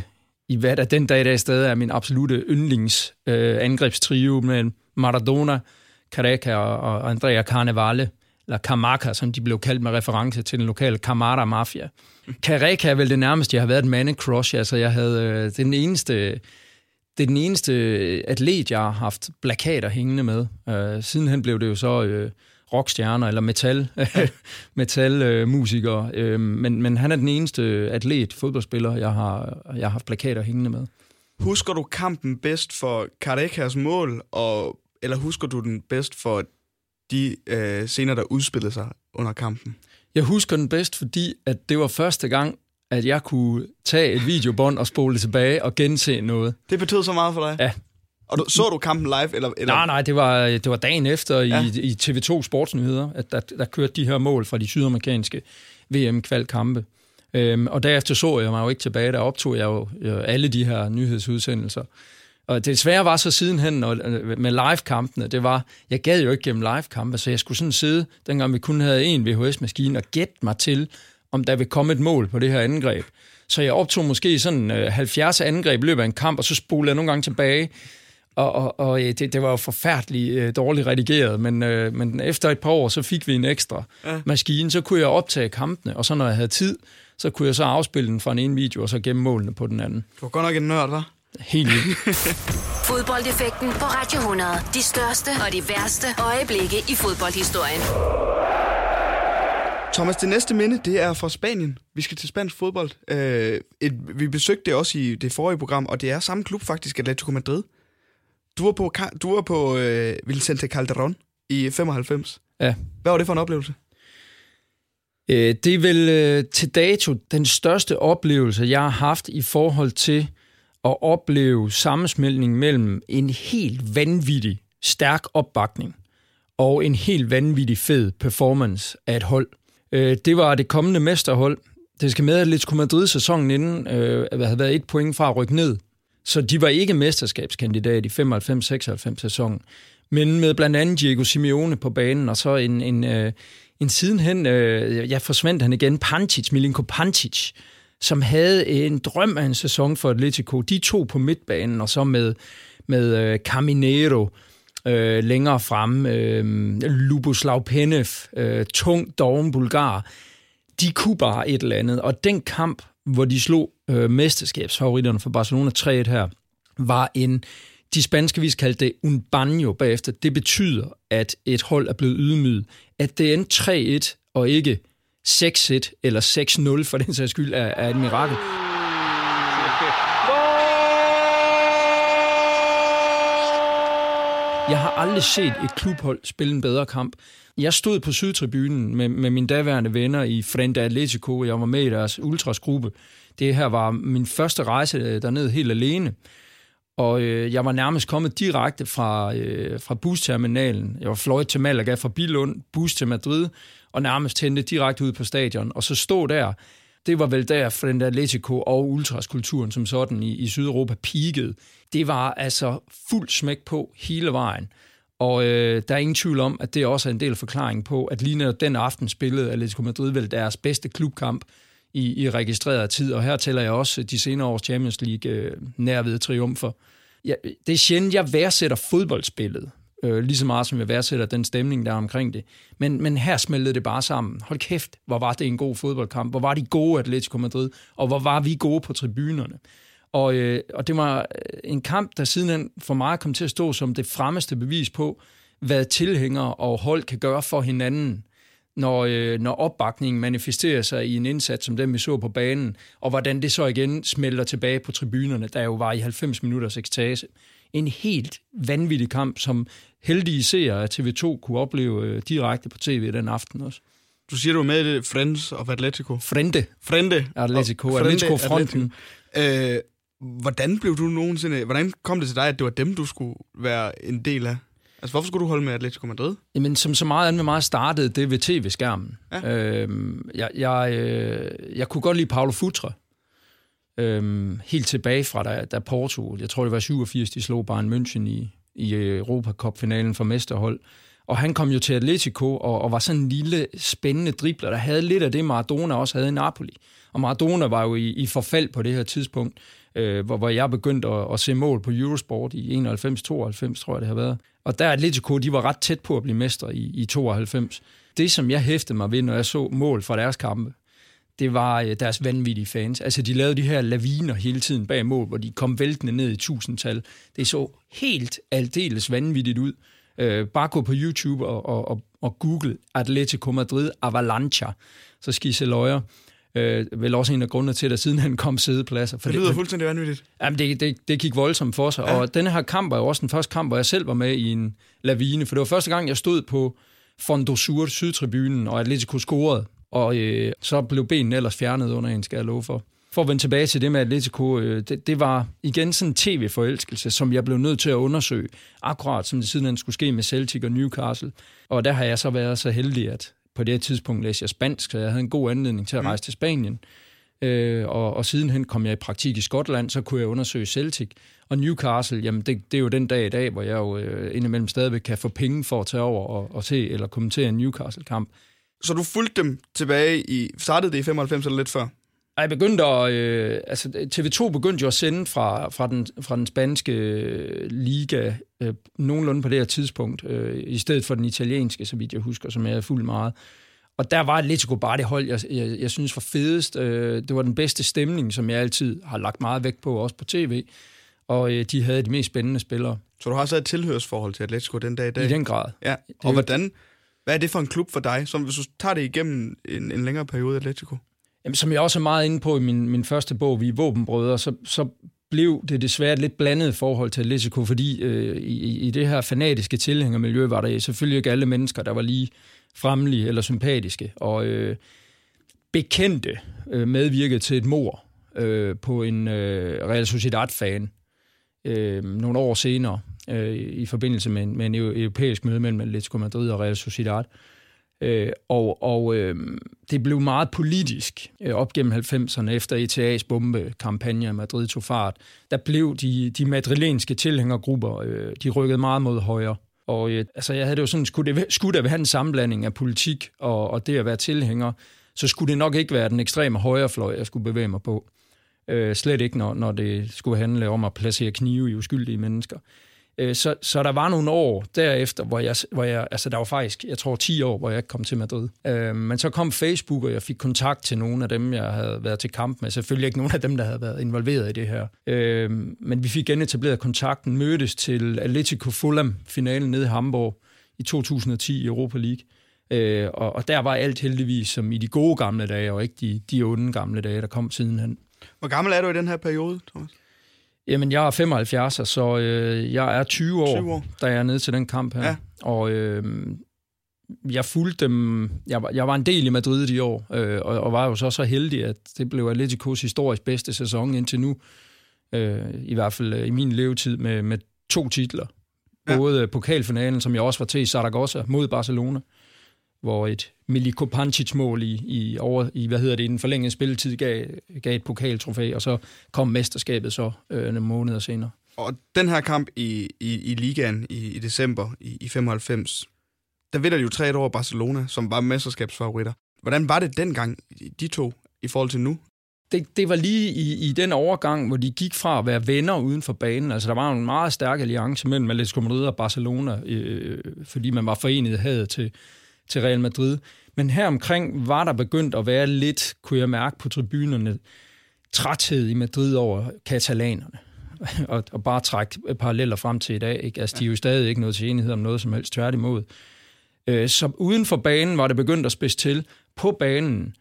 i hvad der den dag i dag stadig er min absolute yndlings øh, angrebstrio med Maradona, Careca og, og Andrea Carnevale, eller Kamaka, som de blev kaldt med reference til den lokale Camara Mafia. Careca er vel det nærmeste, jeg har været et man-crush. Altså, jeg havde øh, den eneste... Det er den eneste atlet, jeg har haft plakater hængende med. Øh, sidenhen blev det jo så øh, rockstjerner eller metal, metalmusikere. Uh, men, men han er den eneste atlet, fodboldspiller, jeg har, jeg har haft plakater hængende med. Husker du kampen bedst for Carecas mål, og, eller husker du den bedst for de uh, scener, der udspillede sig under kampen? Jeg husker den bedst, fordi at det var første gang, at jeg kunne tage et videobånd og spole det tilbage og gense noget. Det betød så meget for dig? Ja. Og du, så du kampen live? Eller, eller? Nej, nej, det var, det var dagen efter ja. i, i TV2 Sportsnyheder, at der, der kørte de her mål fra de sydamerikanske VM-kvalkampe. Øhm, og derefter så jeg mig jo ikke tilbage, der optog jeg jo alle de her nyhedsudsendelser. Og det svære var så sidenhen og, med live-kampene, det var, jeg gad jo ikke gennem live-kampe, så jeg skulle sådan sidde, dengang vi kun havde en VHS-maskine, og gætte mig til, om der vil komme et mål på det her angreb. Så jeg optog måske sådan øh, 70 angreb i løbet af en kamp, og så spolede jeg nogle gange tilbage. Og, og, og det, det var jo forfærdeligt øh, dårligt redigeret, men, øh, men efter et par år, så fik vi en ekstra ja. maskine, så kunne jeg optage kampene, og så når jeg havde tid, så kunne jeg så afspille den fra en ene video, og så gemme målene på den anden. Du var godt nok en nørd, hva'? Helt vildt. Fodboldeffekten på Radio 100. De største og de værste øjeblikke i fodboldhistorien. Thomas, det næste minde, det er fra Spanien. Vi skal til spansk fodbold. Øh, et, vi besøgte det også i det forrige program, og det er samme klub faktisk, Atletico Madrid. Du var på, du var på øh, Vicente Calderón i 95. Ja. Hvad var det for en oplevelse? Øh, det er vel øh, til dato den største oplevelse, jeg har haft i forhold til at opleve sammensmeltning mellem en helt vanvittig stærk opbakning og en helt vanvittig fed performance af et hold. Øh, det var det kommende mesterhold. Det skal med, at Atletico Madrid-sæsonen inden øh, havde været et point fra at rykke ned. Så de var ikke mesterskabskandidat i 95-96 sæsonen. Men med blandt andet Diego Simeone på banen, og så en, en, øh, en sidenhen, øh, jeg forsvandt han igen, Pantic, Milinko Pantic, som havde en drøm af en sæson for Atletico. De to på midtbanen, og så med, med øh, Caminero øh, længere frem, øh, Luboslav Penev, øh, tung, doven bulgar. De kunne bare et eller andet, og den kamp, hvor de slog øh, mesterskabsfavoritterne for Barcelona 3-1 her, var en, de spanske vis kaldte det un baño bagefter. Det betyder, at et hold er blevet ydmyget. At det endte 3-1 og ikke 6-1 eller 6-0 for den sags skyld er, er et mirakel. Jeg har aldrig set et klubhold spille en bedre kamp. Jeg stod på sydtribunen med, med mine daværende venner i Frente Atletico. Jeg var med i deres ultrasgruppe. Det her var min første rejse øh, derned helt alene. Og øh, jeg var nærmest kommet direkte fra, øh, fra busterminalen. Jeg var fløjet til Malaga fra Bilund, bus til Madrid, og nærmest tændte direkte ud på stadion. Og så stod der, det var vel der for den der Atletico og ultraskulturen som sådan i, i Sydeuropa peakede. Det var altså fuld smæk på hele vejen. Og øh, der er ingen tvivl om, at det også er en del af forklaringen på, at lige når den aften spillede Atletico Madrid vel deres bedste klubkamp i, i registreret tid. Og her tæller jeg også de senere års Champions League øh, nærvede triumfer. Ja, det er sjældent, jeg værdsætter fodboldspillet øh, lige så meget som jeg værdsætter den stemning, der er omkring det. Men, men her smeltede det bare sammen. Hold kæft, hvor var det en god fodboldkamp. Hvor var de gode Atletico Madrid, og hvor var vi gode på tribunerne. Og, øh, og det var øh, en kamp, der siden for mig kom til at stå som det fremmeste bevis på, hvad tilhængere og hold kan gøre for hinanden, når, øh, når opbakningen manifesterer sig i en indsats som den, vi så på banen, og hvordan det så igen smelter tilbage på tribunerne, der jo var i 90 minutters ekstase en helt vanvittig kamp, som heldige seere af TV2 kunne opleve øh, direkte på tv den aften også. Du siger, du er med i det Friends of Atletico. Frente. Frente. Atletico. Frente, Atletico-fronten. Atletico. Øh, hvordan blev du nogensinde... Hvordan kom det til dig, at det var dem, du skulle være en del af? Altså, hvorfor skulle du holde med Atletico Madrid? Jamen, som så meget andet med mig startede det ved tv-skærmen. Ja. Øhm, jeg, jeg, øh, jeg kunne godt lide Paulo Futre. Øhm, helt tilbage fra da, da Porto, jeg tror det var 87, de slog Bayern München i, i øh, Europa Cup-finalen for mesterhold. Og han kom jo til Atletico og, og var sådan en lille, spændende dribler, der havde lidt af det, Maradona også havde i Napoli. Og Maradona var jo i, i forfald på det her tidspunkt, øh, hvor, hvor jeg begyndte at, at se mål på Eurosport i 91-92, tror jeg det har været. Og der Atletico, de var ret tæt på at blive mestre i, i 92. Det, som jeg hæftede mig ved, når jeg så mål fra deres kampe, det var øh, deres vanvittige fans. Altså, de lavede de her laviner hele tiden bag mål, hvor de kom væltende ned i tusindtal. Det så helt aldeles vanvittigt ud. Øh, bare gå på YouTube og, og, og, og google Atletico Madrid Avalancha, så skal I se løjer. Øh, vel også en af grundene til, at siden han kom sædepladser. For det lyder det, fuldstændig vanvittigt. Jamen, det, det, det gik voldsomt for sig. Ja. Og denne her kamp var jo også den første kamp, hvor jeg selv var med i en lavine, for det var første gang, jeg stod på Fondo Sur, sydtribunen, og Atletico scorede og øh, så blev benene ellers fjernet under en, skal jeg love for. For at vende tilbage til det med Atletico, øh, det, det var igen sådan en tv-forelskelse, som jeg blev nødt til at undersøge, akkurat som det siden skulle ske med Celtic og Newcastle. Og der har jeg så været så heldig, at på det tidspunkt læste jeg spansk, så jeg havde en god anledning til at mm. rejse til Spanien. Øh, og, og sidenhen kom jeg i praktik i Skotland, så kunne jeg undersøge Celtic. Og Newcastle, jamen det, det er jo den dag i dag, hvor jeg jo øh, indimellem stadigvæk kan få penge for at tage over og, og se eller kommentere en Newcastle-kamp. Så du fulgte dem tilbage i... Startede det i 95 eller lidt før? Jeg begyndte at, øh, altså TV2 begyndte jo at sende fra, fra, den, fra den spanske øh, liga øh, nogenlunde på det her tidspunkt, øh, i stedet for den italienske, så vidt jeg husker, som jeg er fuldt meget. Og der var Atletico bare det hold, jeg, jeg, jeg synes var fedest. Øh, det var den bedste stemning, som jeg altid har lagt meget vægt på, også på tv. Og øh, de havde de mest spændende spillere. Så du har så et tilhørsforhold til Atletico den dag i dag? I den grad. Ja, og hvordan hvad er det for en klub for dig, som hvis du tager det igennem en, en længere periode i Atletico? Jamen, som jeg også er meget inde på i min, min første bog, Vi er våbenbrødre, så, så blev det desværre et lidt blandet forhold til Atletico, fordi øh, i, i det her fanatiske tilhængermiljø var der selvfølgelig ikke alle mennesker, der var lige fremlige eller sympatiske, og øh, bekendte øh, medvirkede til et mor øh, på en øh, Real Sociedad-fan øh, nogle år senere, øh, i forbindelse med en, med en europæisk møde mellem Atletico Madrid og Real Sociedad. Øh, og og øh, det blev meget politisk øh, op gennem 90'erne efter ETA's bombekampagne i Madrid tog fart. Der blev de, de madrilenske tilhængergrupper, øh, de rykkede meget mod højre. Og øh, altså, jeg havde det jo sådan, skulle det, skulle der være en sammenblanding af politik og, og det at være tilhænger, så skulle det nok ikke være den ekstreme højrefløj, jeg skulle bevæge mig på. Øh, slet ikke, når, når det skulle handle om at placere knive i uskyldige mennesker. Øh, så, så der var nogle år derefter, hvor jeg, hvor jeg, altså der var faktisk, jeg tror 10 år, hvor jeg ikke kom til Madrid. Øh, men så kom Facebook, og jeg fik kontakt til nogle af dem, jeg havde været til kamp med. Selvfølgelig ikke nogen af dem, der havde været involveret i det her. Øh, men vi fik genetableret kontakten, mødtes til Atletico Fulham-finalen nede i Hamburg i 2010 i Europa League. Øh, og, og der var alt heldigvis som i de gode gamle dage, og ikke de, de onde gamle dage, der kom sidenhen. Hvor gammel er du i den her periode, Thomas? Jamen, jeg er 75, så øh, jeg er 20 år, 20 år, da jeg er nede til den kamp her. Ja. Og øh, jeg fulgte dem... Jeg, var- jeg var en del i Madrid i år, øh, og, og var jo så så heldig, at det blev Atleticos historisk bedste sæson indtil nu. Øh, I hvert fald øh, i min levetid med, med to titler. Ja. Både øh, pokalfinalen, som jeg også var til i Zaragoza mod Barcelona, hvor et Miliko Pancic-mål i, i, over, i, hvad hedder det, i den forlængede spilletid gav, gav et pokaltrofæ, og så kom mesterskabet så øh, nogle måneder senere. Og den her kamp i, i, i ligaen i, i december i, i 95, der vinder de jo 3 over Barcelona, som var mesterskabsfavoritter. Hvordan var det dengang, de to, i forhold til nu? det, det var lige i, i den overgang, hvor de gik fra at være venner uden for banen. Altså, der var en meget stærk alliance mellem Atletico Madrid og Barcelona, øh, fordi man var forenet i hadet til, til Real Madrid. Men her omkring var der begyndt at være lidt, kunne jeg mærke på tribunerne, træthed i Madrid over katalanerne. og, og bare trække paralleller frem til i dag. Ikke? Altså, de er jo stadig ikke noget til enighed om noget som helst, tværtimod. Øh, så uden for banen var det begyndt at spidse til. På banen,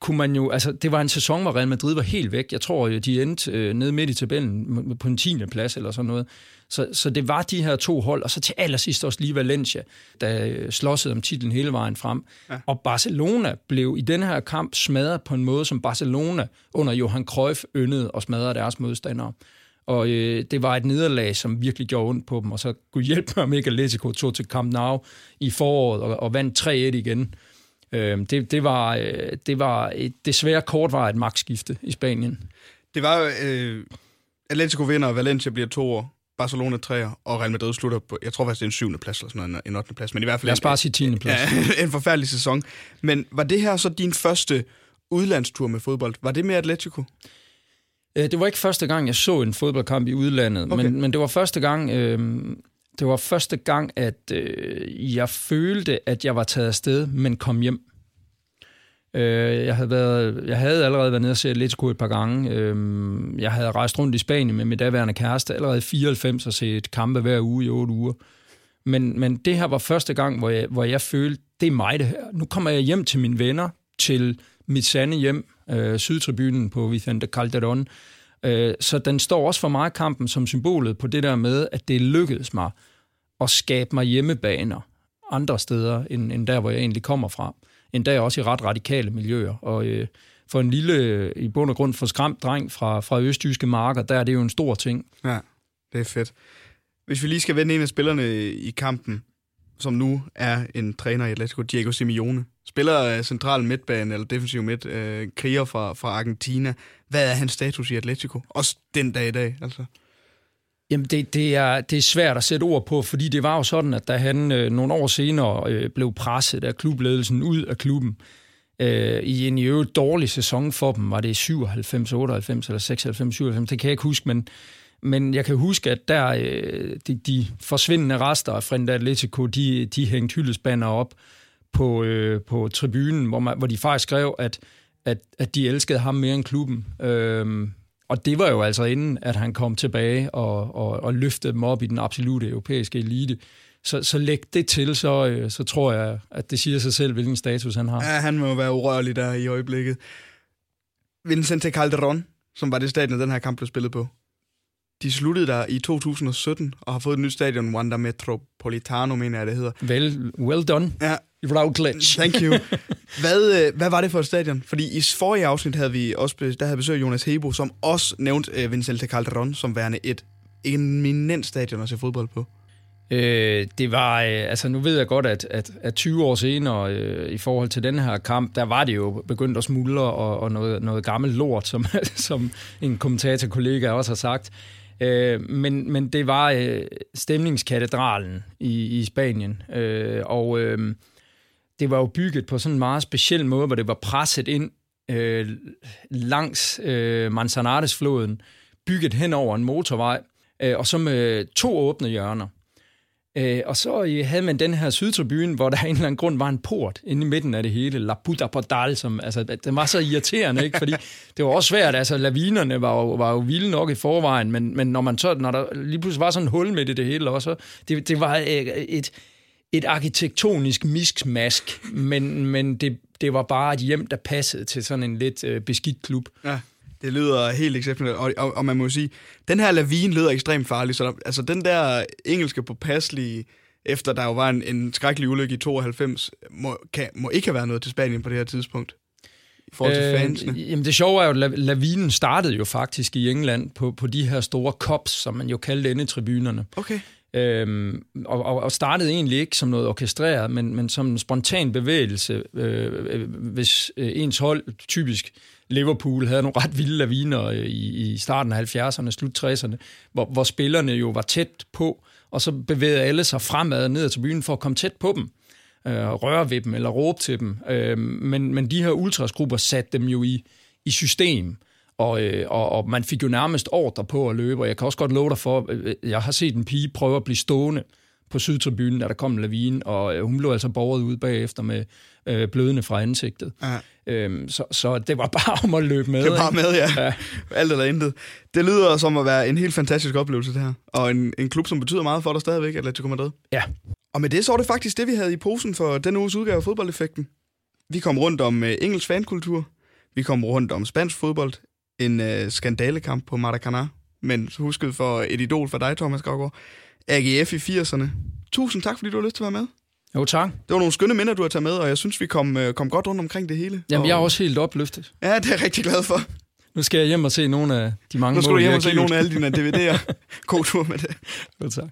kunne man jo, altså det var en sæson, hvor Real Madrid var helt væk. Jeg tror, øh, de endte øh, nede midt i tabellen på en 10. plads eller sådan noget. Så, så det var de her to hold, og så til allersidst også lige Valencia, der øh, slåssede om titlen hele vejen frem. Ja. Og Barcelona blev i den her kamp smadret på en måde, som Barcelona under Johan Cruyff yndede og smadrede deres modstandere. Og øh, det var et nederlag, som virkelig gjorde ondt på dem, og så kunne hjælpe mig, ikke Atletico tog til Camp Nou i foråret og, og vandt 3-1 igen. Øh, det, det, var, øh, det var et desværre kortvarigt magtskifte i Spanien. Det var jo, øh, Atletico vinder, og Valencia bliver to år, Barcelona treer, og Real Madrid slutter på, jeg tror faktisk, det er en syvende plads, eller sådan noget, en 8. plads, men i hvert fald... Lad os bare sige 10. plads. Ja, en forfærdelig sæson. Men var det her så din første udlandstur med fodbold? Var det med Atletico? Øh, Det var ikke første gang, jeg så en fodboldkamp i udlandet, Okay. men, men det var første gang, øh, det var første gang, at øh, jeg følte, at jeg var taget afsted, men kom hjem. Øh, jeg, havde været, jeg havde allerede været nede og se Atletico et par gange. Øh, jeg havde rejst rundt i Spanien med min daværende kæreste allerede i 94 og set kampe hver uge i otte uger. Men, men det her var første gang, hvor jeg, hvor jeg følte, det er mig det her. Nu kommer jeg hjem til mine venner, til mit sande hjem, øh, Sydtribunen på Vicente Calderón. Øh, så den står også for mig, kampen, som symbolet på det der med, at det lykkedes mig at skabe mig hjemmebaner andre steder, end, end der, hvor jeg egentlig kommer fra. Endda også i ret radikale miljøer. Og øh, for en lille, øh, i bund og grund for skræmt dreng fra, fra østjyske marker, der er det jo en stor ting. Ja, det er fedt. Hvis vi lige skal vende en af spillerne i kampen, som nu er en træner i Atletico, Diego Simeone. Spiller af central midtbane, eller defensiv midt, øh, kriger fra, fra Argentina. Hvad er hans status i Atletico? Også den dag i dag, altså. Jamen, det, det, er, det er svært at sætte ord på, fordi det var jo sådan, at da han øh, nogle år senere øh, blev presset af klubledelsen ud af klubben, øh, i en i øvrigt dårlig sæson for dem, var det 97, 98 eller 96, 97, det kan jeg ikke huske, men, men jeg kan huske, at der øh, de, de forsvindende rester af Frente Atletico, de, de hængte hyldesbander op på, øh, på tribunen, hvor, man, hvor de faktisk skrev, at, at, at de elskede ham mere end klubben. Øh, og det var jo altså inden, at han kom tilbage og, og, og løftede dem op i den absolute europæiske elite. Så, så læg det til, så, øh, så tror jeg, at det siger sig selv, hvilken status han har. Ja, han må være urørlig der i øjeblikket. Vicente Calderón, som var det stadion, den her kamp blev spillet på. De sluttede der i 2017 og har fået et nyt stadion, Wanda Metropolitano, mener jeg, det hedder. Well, well done, Ja, Routledge. Thank you. Hvad, øh, hvad var det for et stadion? Fordi i forrige afsnit havde vi også der havde besøg Jonas Hebo, som også nævnte øh, Vicente Calderón som værende et eminent stadion at se fodbold på. Øh, det var, øh, altså nu ved jeg godt, at, at, at 20 år senere, øh, i forhold til den her kamp, der var det jo begyndt at smuldre og, og noget, noget gammelt lort, som, som en kommentatorkollega også har sagt. Øh, men, men det var øh, stemningskatedralen i, i Spanien, øh, og øh, det var jo bygget på sådan en meget speciel måde, hvor det var presset ind øh, langs øh, Manzanares-floden, bygget hen over en motorvej, øh, og så med to åbne hjørner. Øh, og så øh, havde man den her sydtribune, hvor der af en eller anden grund var en port inde i midten af det hele, La Puta Portal, som, altså, det var så irriterende, ikke? fordi det var også svært, altså lavinerne var jo, var jo vilde nok i forvejen, men, men når, man så, når der lige pludselig var sådan en hul midt i det hele også, det, det var øh, et, et arkitektonisk miskmask, men, men det, det var bare et hjem, der passede til sådan en lidt øh, beskidt klub. Ja. Det lyder helt exceptionelt, og, og, og man må sige, den her lavine lyder ekstremt farlig, så der, altså den der engelske påpasselige, efter der jo var en, en skrækkelig ulykke i 92, må, kan, må ikke have været noget til Spanien på det her tidspunkt. I forhold til øh, fansene. Jamen det sjove er jo, at lavinen startede jo faktisk i England på, på de her store cops, som man jo kaldte endetribunerne. Okay. Øhm, og, og startede egentlig ikke som noget orkestreret, men, men som en spontan bevægelse, øh, øh hvis øh, ens hold, typisk Liverpool, havde nogle ret vilde laviner øh, i, i starten af 70'erne, slut 60'erne, hvor, hvor spillerne jo var tæt på, og så bevægede alle sig fremad og ned til byen for at komme tæt på dem, øh, røre ved dem eller råbe til dem. Øh, men, men de her ultrasgrupper satte dem jo i, i system, og, øh, og, og man fik jo nærmest ordre på at løbe, og jeg kan også godt love dig for, øh, jeg har set en pige prøve at blive stående på sydtribunen, da der kom en lavine, og øh, hun blev altså borget ud bagefter med øh, blødende fra ansigtet. Ja. Øhm, så, så det var bare om at løbe med. Det var bare med, ja. ja. Alt eller intet. Det lyder som at være en helt fantastisk oplevelse, det her. Og en, en klub, som betyder meget for dig stadigvæk, Atletico Madrid. Ja. Og med det, så var det faktisk det, vi havde i posen for den uges udgave af fodboldeffekten. Vi kom rundt om uh, engelsk fankultur. Vi kom rundt om spansk fodbold. En uh, skandalekamp på Maracanã. Men husket for et idol for dig, Thomas Gravgaard. AGF i 80'erne. Tusind tak, fordi du har lyst til at være med. Jo, tak. Det var nogle skønne minder, du har taget med, og jeg synes, vi kom, øh, kom godt rundt omkring det hele. Jamen, og... jeg er også helt opløftet. Ja, det er jeg rigtig glad for. Nu skal jeg hjem og se nogle af de mange Nu skal du hjem og se nogle af alle dine DVD'er. God tur med det. Jo, tak.